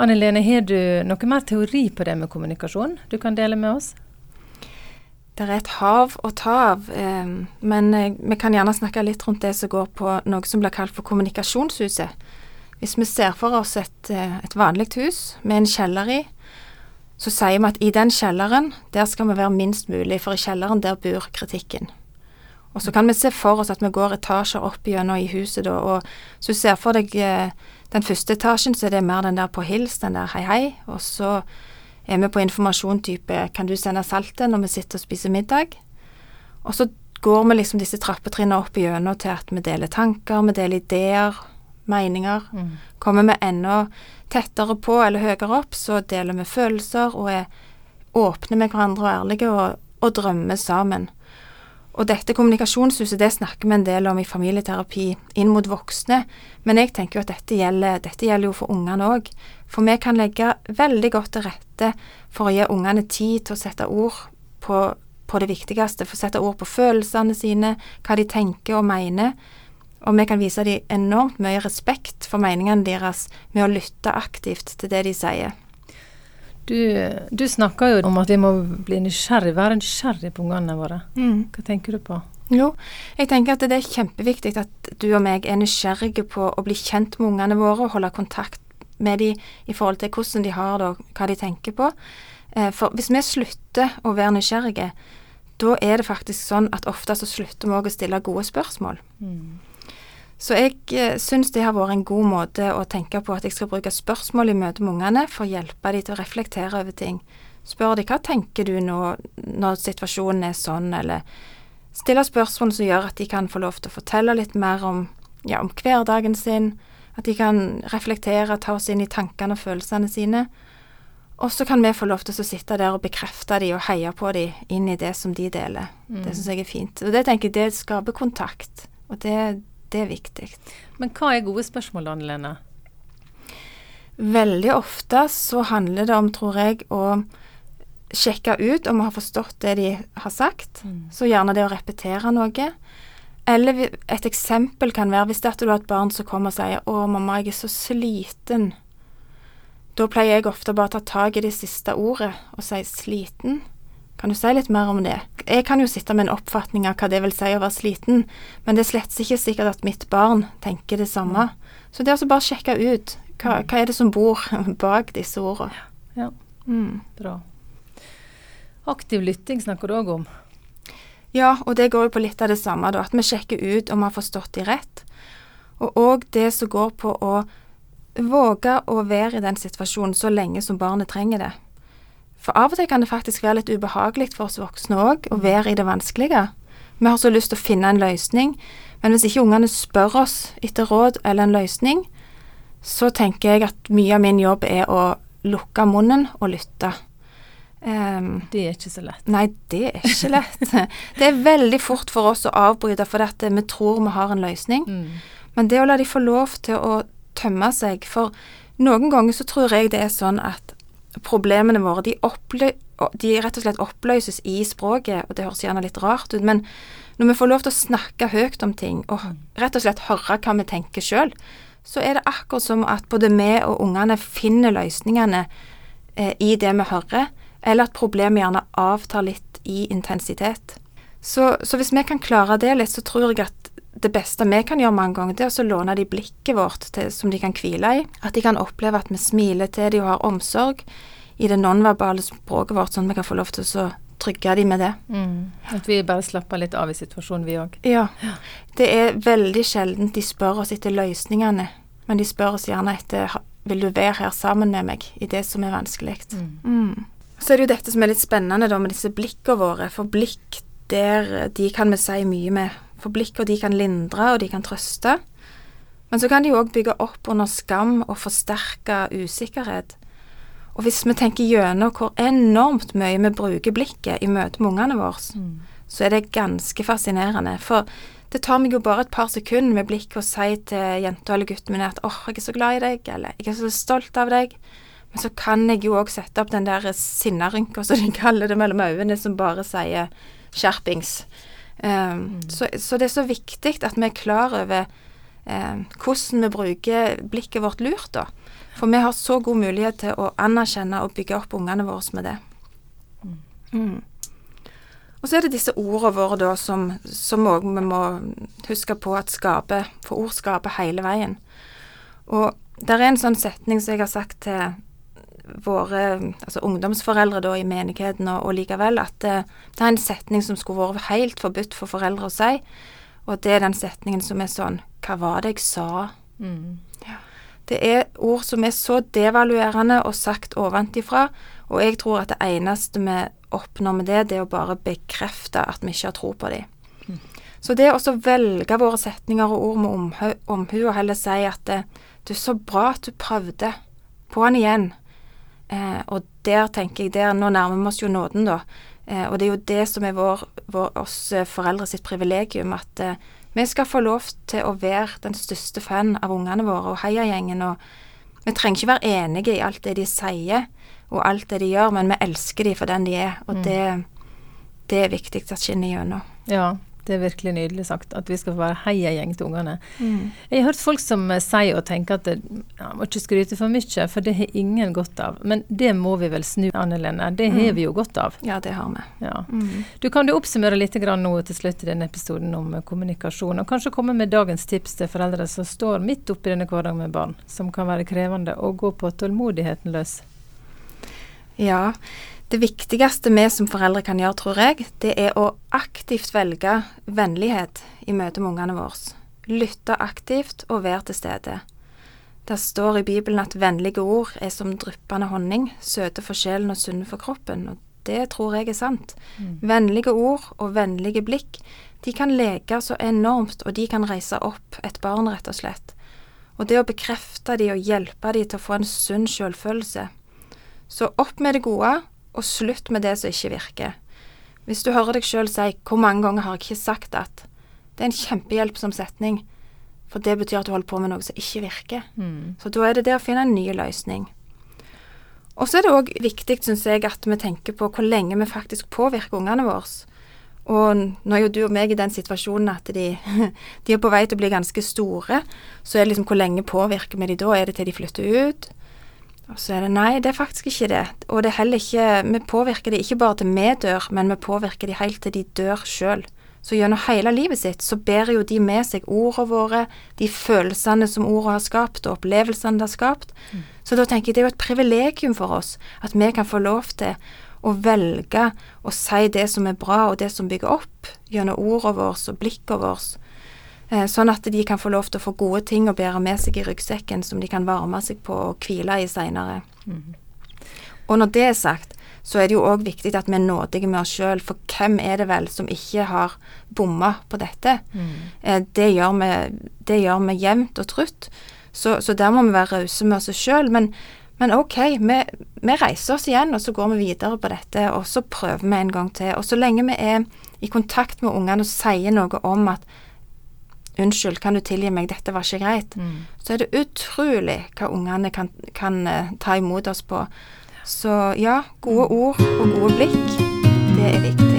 Anne Lene, har du noe mer teori på det med kommunikasjon du kan dele med oss? Det er et hav å ta av, eh, men vi kan gjerne snakke litt rundt det som går på noe som blir kalt for kommunikasjonshuset. Hvis vi ser for oss et, eh, et vanlig hus med en kjeller i, så sier vi at i den kjelleren, der skal vi være minst mulig, for i kjelleren der bor kritikken. Og så kan vi se for oss at vi går etasjer opp gjennom i huset da, og så ser for deg eh, den første etasjen, så er det mer den der på hils, den der hei hei, og så er vi på informasjon type kan du sende saltet når vi sitter og spiser middag? Og så går vi liksom disse trappetrinnene opp igjennom til at vi deler tanker, vi deler ideer, meninger. Mm. Kommer vi enda tettere på eller høyere opp, så deler vi følelser og er åpne med hverandre og ærlige og, og drømmer sammen. Og dette kommunikasjonshuset det snakker vi en del om i familieterapi inn mot voksne, men jeg tenker jo at dette gjelder, dette gjelder jo for ungene òg. For vi kan legge veldig godt til rette for å gi ungene tid til å sette ord på, på det viktigste, for å sette ord på følelsene sine, hva de tenker og mener. Og vi kan vise dem enormt mye respekt for meningene deres med å lytte aktivt til det de sier. Du, du snakker jo om at vi må bli nysgjerrig, være nysgjerrig på ungene våre. Mm. Hva tenker du på? Jo, jeg tenker at det er kjempeviktig at du og meg er nysgjerrige på å bli kjent med ungene våre og holde kontakt med dem i forhold til hvordan de har det og hva de tenker på. Eh, for hvis vi slutter å være nysgjerrige, da er det faktisk sånn at ofte så slutter vi òg å stille gode spørsmål. Mm. Så jeg eh, syns det har vært en god måte å tenke på at jeg skal bruke spørsmål i møte med ungene for å hjelpe dem til å reflektere over ting. Spør de hva tenker du nå når situasjonen er sånn, eller stille spørsmål som gjør at de kan få lov til å fortelle litt mer om, ja, om hverdagen sin, at de kan reflektere, ta oss inn i tankene og følelsene sine. Og så kan vi få lov til å sitte der og bekrefte de og heie på de inn i det som de deler. Mm. Det syns jeg er fint. Og det tenker jeg det skaper kontakt, og det, det er viktig. Men hva er gode spørsmål, Anne Lene? Veldig ofte så handler det om, tror jeg, å sjekke ut om vi har forstått det de har sagt. Mm. Så gjerne det å repetere noe. Eller et eksempel kan være hvis du har et barn som kommer og sier 'Å, mamma, jeg er så sliten'. Da pleier jeg ofte bare å ta tak i det siste ordet og si 'sliten'. Kan du si litt mer om det? Jeg kan jo sitte med en oppfatning av hva det vil si å være sliten, men det er slett ikke sikkert at mitt barn tenker det samme. Så det er altså bare å sjekke ut hva, hva er det som bor bak disse ordene. Ja. Mm. Bra. Aktiv lytting snakker du òg om. Ja, og det går jo på litt av det samme, da. At vi sjekker ut om vi har forstått de rett. Og òg det som går på å våge å være i den situasjonen så lenge som barnet trenger det. For av og til kan det faktisk være litt ubehagelig for oss voksne òg å være i det vanskelige. Vi har så lyst til å finne en løsning, men hvis ikke ungene spør oss etter råd eller en løsning, så tenker jeg at mye av min jobb er å lukke munnen og lytte. Um, Det er ikke så lett. Nei, det er ikke lett. Det er veldig fort for oss å avbryte fordi at vi tror vi har en løsning. Mm. Men det å la de få lov til å tømme seg For noen ganger så tror jeg det er sånn at problemene våre de, opplø de rett og slett oppløses i språket, og det høres gjerne litt rart ut, men når vi får lov til å snakke høyt om ting, og rett og slett høre hva vi tenker sjøl, så er det akkurat som at både vi og ungene finner løsningene eh, i det vi hører, eller at problemet gjerne avtar litt i intensitet. Så, så hvis vi kan klare det litt, så tror jeg at det beste vi kan gjøre mange ganger, det er å låne de blikket vårt til, som de kan hvile i. At de kan oppleve at vi smiler til dem og har omsorg i det nonverbale språket vårt, sånn at vi kan få lov til å trygge dem med det. Mm. At vi bare slapper litt av i situasjonen, vi òg. Ja. Det er veldig sjelden de spør oss etter løsningene, men de spør oss gjerne etter Vil du være her sammen med meg i det som er vanskelig? Mm. Så er det jo dette som er litt spennende da med disse blikkene våre. For blikk, der, de kan vi si mye med. For blikkene de kan lindre, og de kan trøste. Men så kan de òg bygge opp under skam og forsterke usikkerhet. Og hvis vi tenker gjennom hvor enormt mye vi bruker blikket i møte med ungene våre, Mm. så er det ganske fascinerende. For det tar meg jo bare et par sekunder med blikket å si til jenta eller gutten min at 'åh, jeg er så glad i deg', eller 'jeg er så stolt av deg'. Men så kan jeg jo òg sette opp den der sinnarynka, som de kaller det, mellom øynene, som bare sier 'skjerpings'. Um, så, så det er så viktig at vi er klar over um, hvordan vi bruker blikket vårt lurt, da. For vi har så god mulighet til å anerkjenne og bygge opp ungene våre med det. Mm. Og så er det disse ordene våre da som òg vi må huske på at skaper For ord skaper hele veien. Og det er en sånn setning som jeg har sagt til våre altså ungdomsforeldre da i menigheten og, og likevel, at det, det, er en setning som skulle vært helt forbudt for foreldre å si. Og det er den setningen som er sånn Hva var det jeg sa? Mm. Ja. Det er ord som er så devaluerende og sagt ovenfra, og jeg tror at det eneste vi oppnår med det, det er å bare bekrefte at vi ikke har tro på dem. Mm. Så det å velge våre setninger og ord med omhu, omhu og heller si at det, du, så bra at du prøvde. På han igjen. Eh, og der tenker jeg der, Nå nærmer vi oss jo nåden, da. Eh, og det er jo det som er vår, vår, oss foreldre sitt privilegium, at eh, vi skal få lov til å være den største fan av ungene våre og heiagjengen. Og vi trenger ikke være enige i alt det de sier og alt det de gjør, men vi elsker dem for den de er. Og mm. det, det, er viktig at skinner gjennom. Ja, det er virkelig nydelig sagt. At vi skal få være heiagjeng til ungene. Mm. Jeg har hørt folk som eh, sier og tenker at ja, må ikke skryte for mye, for det har ingen godt av. Men det må vi vel snu, Anne Lene. Det har mm. vi jo godt av. Ja, det har vi. Ja. Mm. Du Kan du oppsummere litt nå til slutt i denne episoden om eh, kommunikasjon, og kanskje komme med dagens tips til foreldre som står midt oppi denne hverdagen med barn, som kan være krevende, og gå på tålmodigheten løs? Ja, det viktigste vi som foreldre kan gjøre, tror jeg, det er å aktivt velge vennlighet i møte med ungene våre. Lytte aktivt og være til stede. Det står i Bibelen at vennlige ord er som dryppende honning, søte for sjelen og sunne for kroppen, og det tror jeg er sant. Mm. Vennlige ord og vennlige blikk, de kan leke så enormt, og de kan reise opp et barn, rett og slett. Og det å bekrefte de og hjelpe de til å få en sunn selvfølelse. Så opp med det gode, og slutt med det som ikke virker. Hvis du hører deg sjøl si 'hvor mange ganger har jeg ikke sagt at', det er en kjempehjelpsom setning. For det betyr at du holder på med noe som ikke virker. Mm. Så da er det det å finne en ny løsning. Og så er det òg viktig, syns jeg, at vi tenker på hvor lenge vi faktisk påvirker ungene våre. Og nå er jo du og meg i den situasjonen at de, de er på vei til å bli ganske store. Så er det liksom hvor lenge påvirker vi de da? Er det til de flytter ut? Og så er det nei, det er faktisk ikke det. Og det er heller ikke Vi påvirker de ikke bare til vi dør, men vi påvirker de helt til de dør sjøl. Så gjennom hele livet sitt så bærer jo de med seg ordene våre, de følelsene som ordene har skapt, og opplevelsene det har skapt. Mm. Så da tenker jeg det er jo et privilegium for oss at vi kan få lov til å velge å si det som er bra, og det som bygger opp, gjennom ordene våre og blikket vårt. Eh, sånn at de kan få lov til å få gode ting å bære med seg i ryggsekken som de kan varme seg på og hvile i seinere. Mm. Og når det er sagt, så er det jo òg viktig at vi er nådige med oss sjøl, for hvem er det vel som ikke har bomma på dette? Mm. Det, gjør vi, det gjør vi jevnt og trutt, så, så, der må vi være rause med oss sjøl. Men, men, OK, vi, vi, reiser oss igjen, og så går vi videre på dette, og så prøver vi en gang til. Og så lenge vi er i kontakt med ungene og sier noe om at 'Unnskyld, kan du tilgi meg, dette var ikke greit', mm. så er det utrolig hva ungene kan, kan uh, ta imot oss på. Så ja, gode ord og gode blikk, det er viktig.